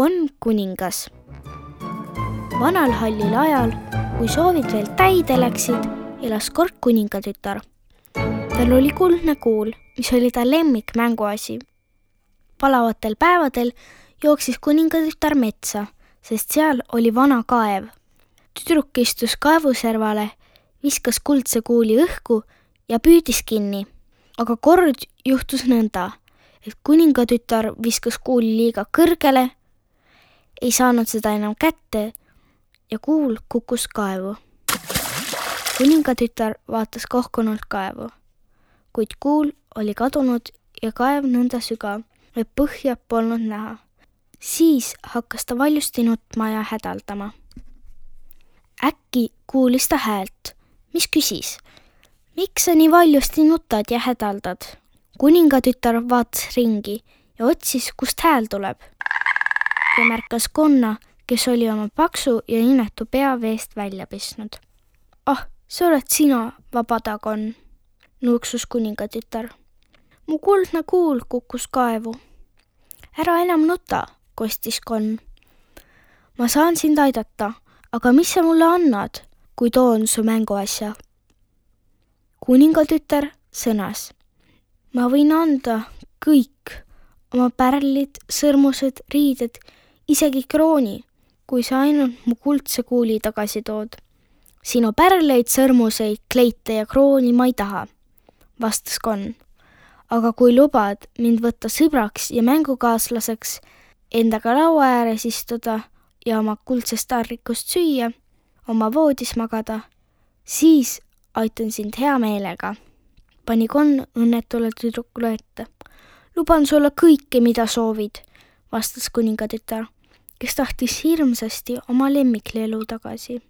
Konn kuningas. vanal hallil ajal, kui soovid veel täide läksid, elas kord kuningatütar. tal oli kuldne kuul, mis oli ta lemmikmänguasi. palavatel päevadel jooksis kuningatütar metsa, sest seal oli vana kaev. tüdruk istus kaevuservale, viskas kuldse kuuli õhku ja püüdis kinni. aga kord juhtus nõnda, et kuningatütar viskas kuuli liiga kõrgele, ei saanud seda enam kätte ja kuul kukkus kaevu. kuningatütar vaatas kohkunult kaevu, kuid kuul oli kadunud ja kaev nõnda sügav, et põhja polnud näha. siis hakkas ta valjusti nutma ja hädaldama. äkki kuulis ta häält, mis küsis miks sa nii valjusti nutad ja hädaldad? kuningatütar vaatas ringi ja otsis, kust hääl tuleb. Ja märkas konna, kes oli oma paksu ja inetu pea veest välja pesnud. ah, see oled sina, vabadakonn, nuuksus kuningatütar. mu kuldne kuul kukkus kaevu. ära enam nuta, kostis konn. ma saan sind aidata, aga mis sa mulle annad, kui toon su mänguasja? kuningatütar sõnas. ma võin anda kõik oma pärlid, sõrmused, riided, isegi krooni, kui sa ainult mu kuldse kuuli tagasi tood. sinu pärleid, sõrmuseid, kleite ja krooni ma ei taha, vastas konn. aga kui lubad mind võtta sõbraks ja mängukaaslaseks, endaga laua ääres istuda ja oma kuldsest tarrikust süüa, oma voodis magada, siis aitan sind hea meelega, pani konn õnnetule tüdrukule ette. luban sulle kõike, mida soovid, vastas kuningatütar, kes tahtis hirmsasti oma lemmiklelu tagasi.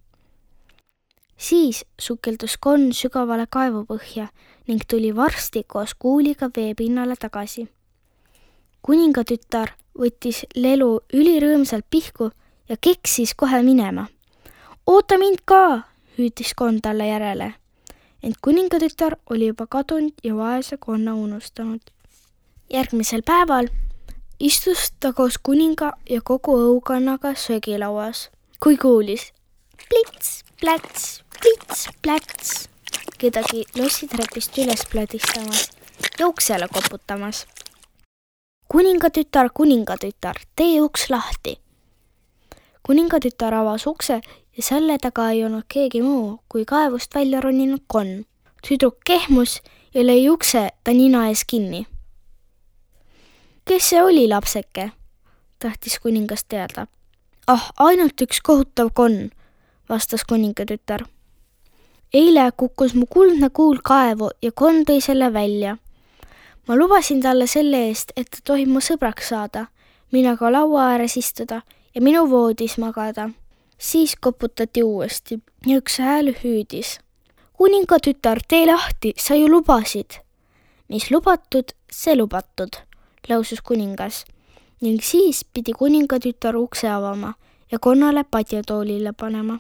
siis sukeldus konn sügavale kaevupõhja ning tuli varsti koos kuuliga veepinnale tagasi. kuningatütar võttis lelu ülirõõmsalt pihku ja keksis kohe minema. oota mind ka, hüüdis konn talle järele ent kuningatütar oli juba kadunud ja vaese konna unustanud. järgmisel päeval istus ta koos kuninga ja kogu õukonnaga söögilauas, kui kuulis plits, pläts, plits, pläts, kedagi lossitrepist üles pladistamas ja uksele koputamas. kuningatütar, kuningatütar, tee uks lahti. kuningatütar avas ukse ja selle taga ei olnud keegi muu kui kaevust välja roninud konn. tüdruk kehmus ja lõi ukse ta nina ees kinni. Kes see oli, lapseke? tahtis kuningas teada. ah, ainult üks kohutav konn, vastas kuningatütar. eile kukkus mu kuldne kuul kaevu ja konn tõi selle välja. ma lubasin talle selle eest, et ta tohib mu sõbraks saada, minuga laua ääres istuda ja minu voodis magada siis koputati uuesti ja üks hääl hüüdis. kuningatütar, tee lahti, sa ju lubasid. mis lubatud, see lubatud, lausus kuningas ning siis pidi kuningatütar ukse avama ja konnale padjatoolile panema,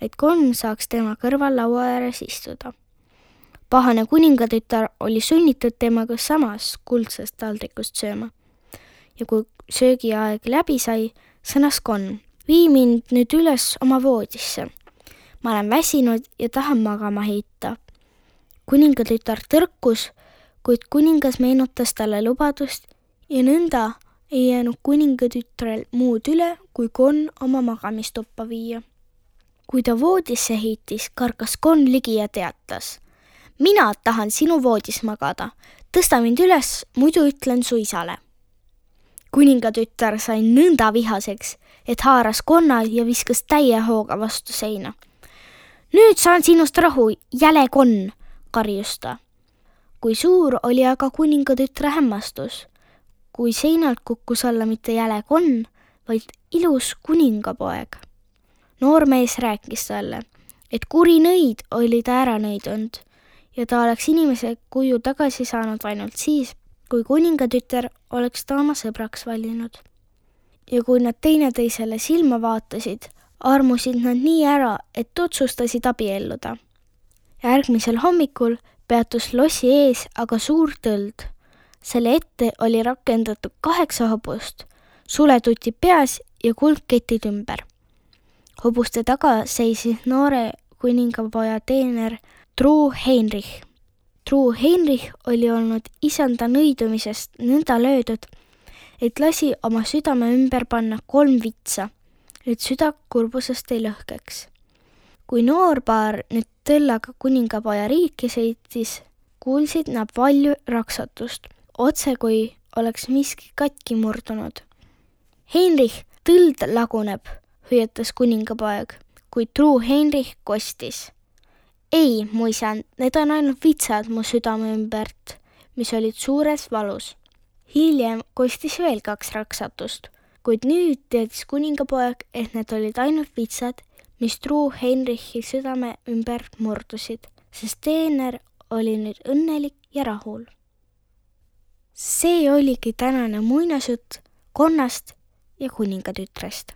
et konn saaks tema kõrval laua ääres istuda. pahane kuningatütar oli sunnitud temaga samas kuldsest taldrikust sööma. ja kui söögiaeg läbi sai, sõnas konn vii mind nüüd üles oma voodisse. ma olen väsinud ja tahan magama heita. kuningatütar tõrkus, kuid kuningas meenutas talle lubadust ja nõnda ei jäänud kuningatütrel muud üle, kui konn oma magamistuppa viia. kui ta voodisse heitis, kargas konn ligi ja teatas. mina tahan sinu voodis magada, tõsta mind üles, muidu ütlen su isale kuningatütar sai nõnda vihaseks, et haaras konna ja viskas täie hooga vastu seina. nüüd saan sinust rahu, jäle konn, karjus ta. kui suur oli aga kuningatütre hämmastus, kui seinalt kukkus alla mitte jäle konn, vaid ilus kuningapoeg. noormees rääkis talle, et kuri nõid oli ta ära nõidunud ja ta oleks inimese kuju tagasi saanud ainult siis, kui kuningatütar oleks ta oma sõbraks valinud. ja kui nad teineteisele silma vaatasid, armusid nad nii ära, et otsustasid abielluda. järgmisel hommikul peatus lossi ees aga suur tõld. Selle ette oli rakendatud kaheksa hobust, suletuti peas ja kuldketid ümber. hobuste taga seisis noore kuningapoja teener Truu Heinrich. Truu Heinrich oli olnud isanda nõidumisest nõnda löödud, et lasi oma südame ümber panna kolm vitsa, et süda kurbusest ei lõhkeks. kui noorpaar nüüd tõllaga kuningapoja riiki sõitis, kuulsid nad valju raksatust, otse kui oleks miski katki murdunud. Heinrich, tõld laguneb, hüüatas kuningapoeg, kuid truu Heinrich kostis. ei, mu isand, need on ainult vitsad mu südame ümbert, mis olid suures valus hiljem kostis veel kaks raksatust, kuid nüüd teadis kuningapoeg, et need olid ainult vitsad, mis truu Heinrichi südame ümber murdusid, sest teener oli nüüd õnnelik ja rahul. See oligi tänane muinasjutt konnast ja kuningatütrest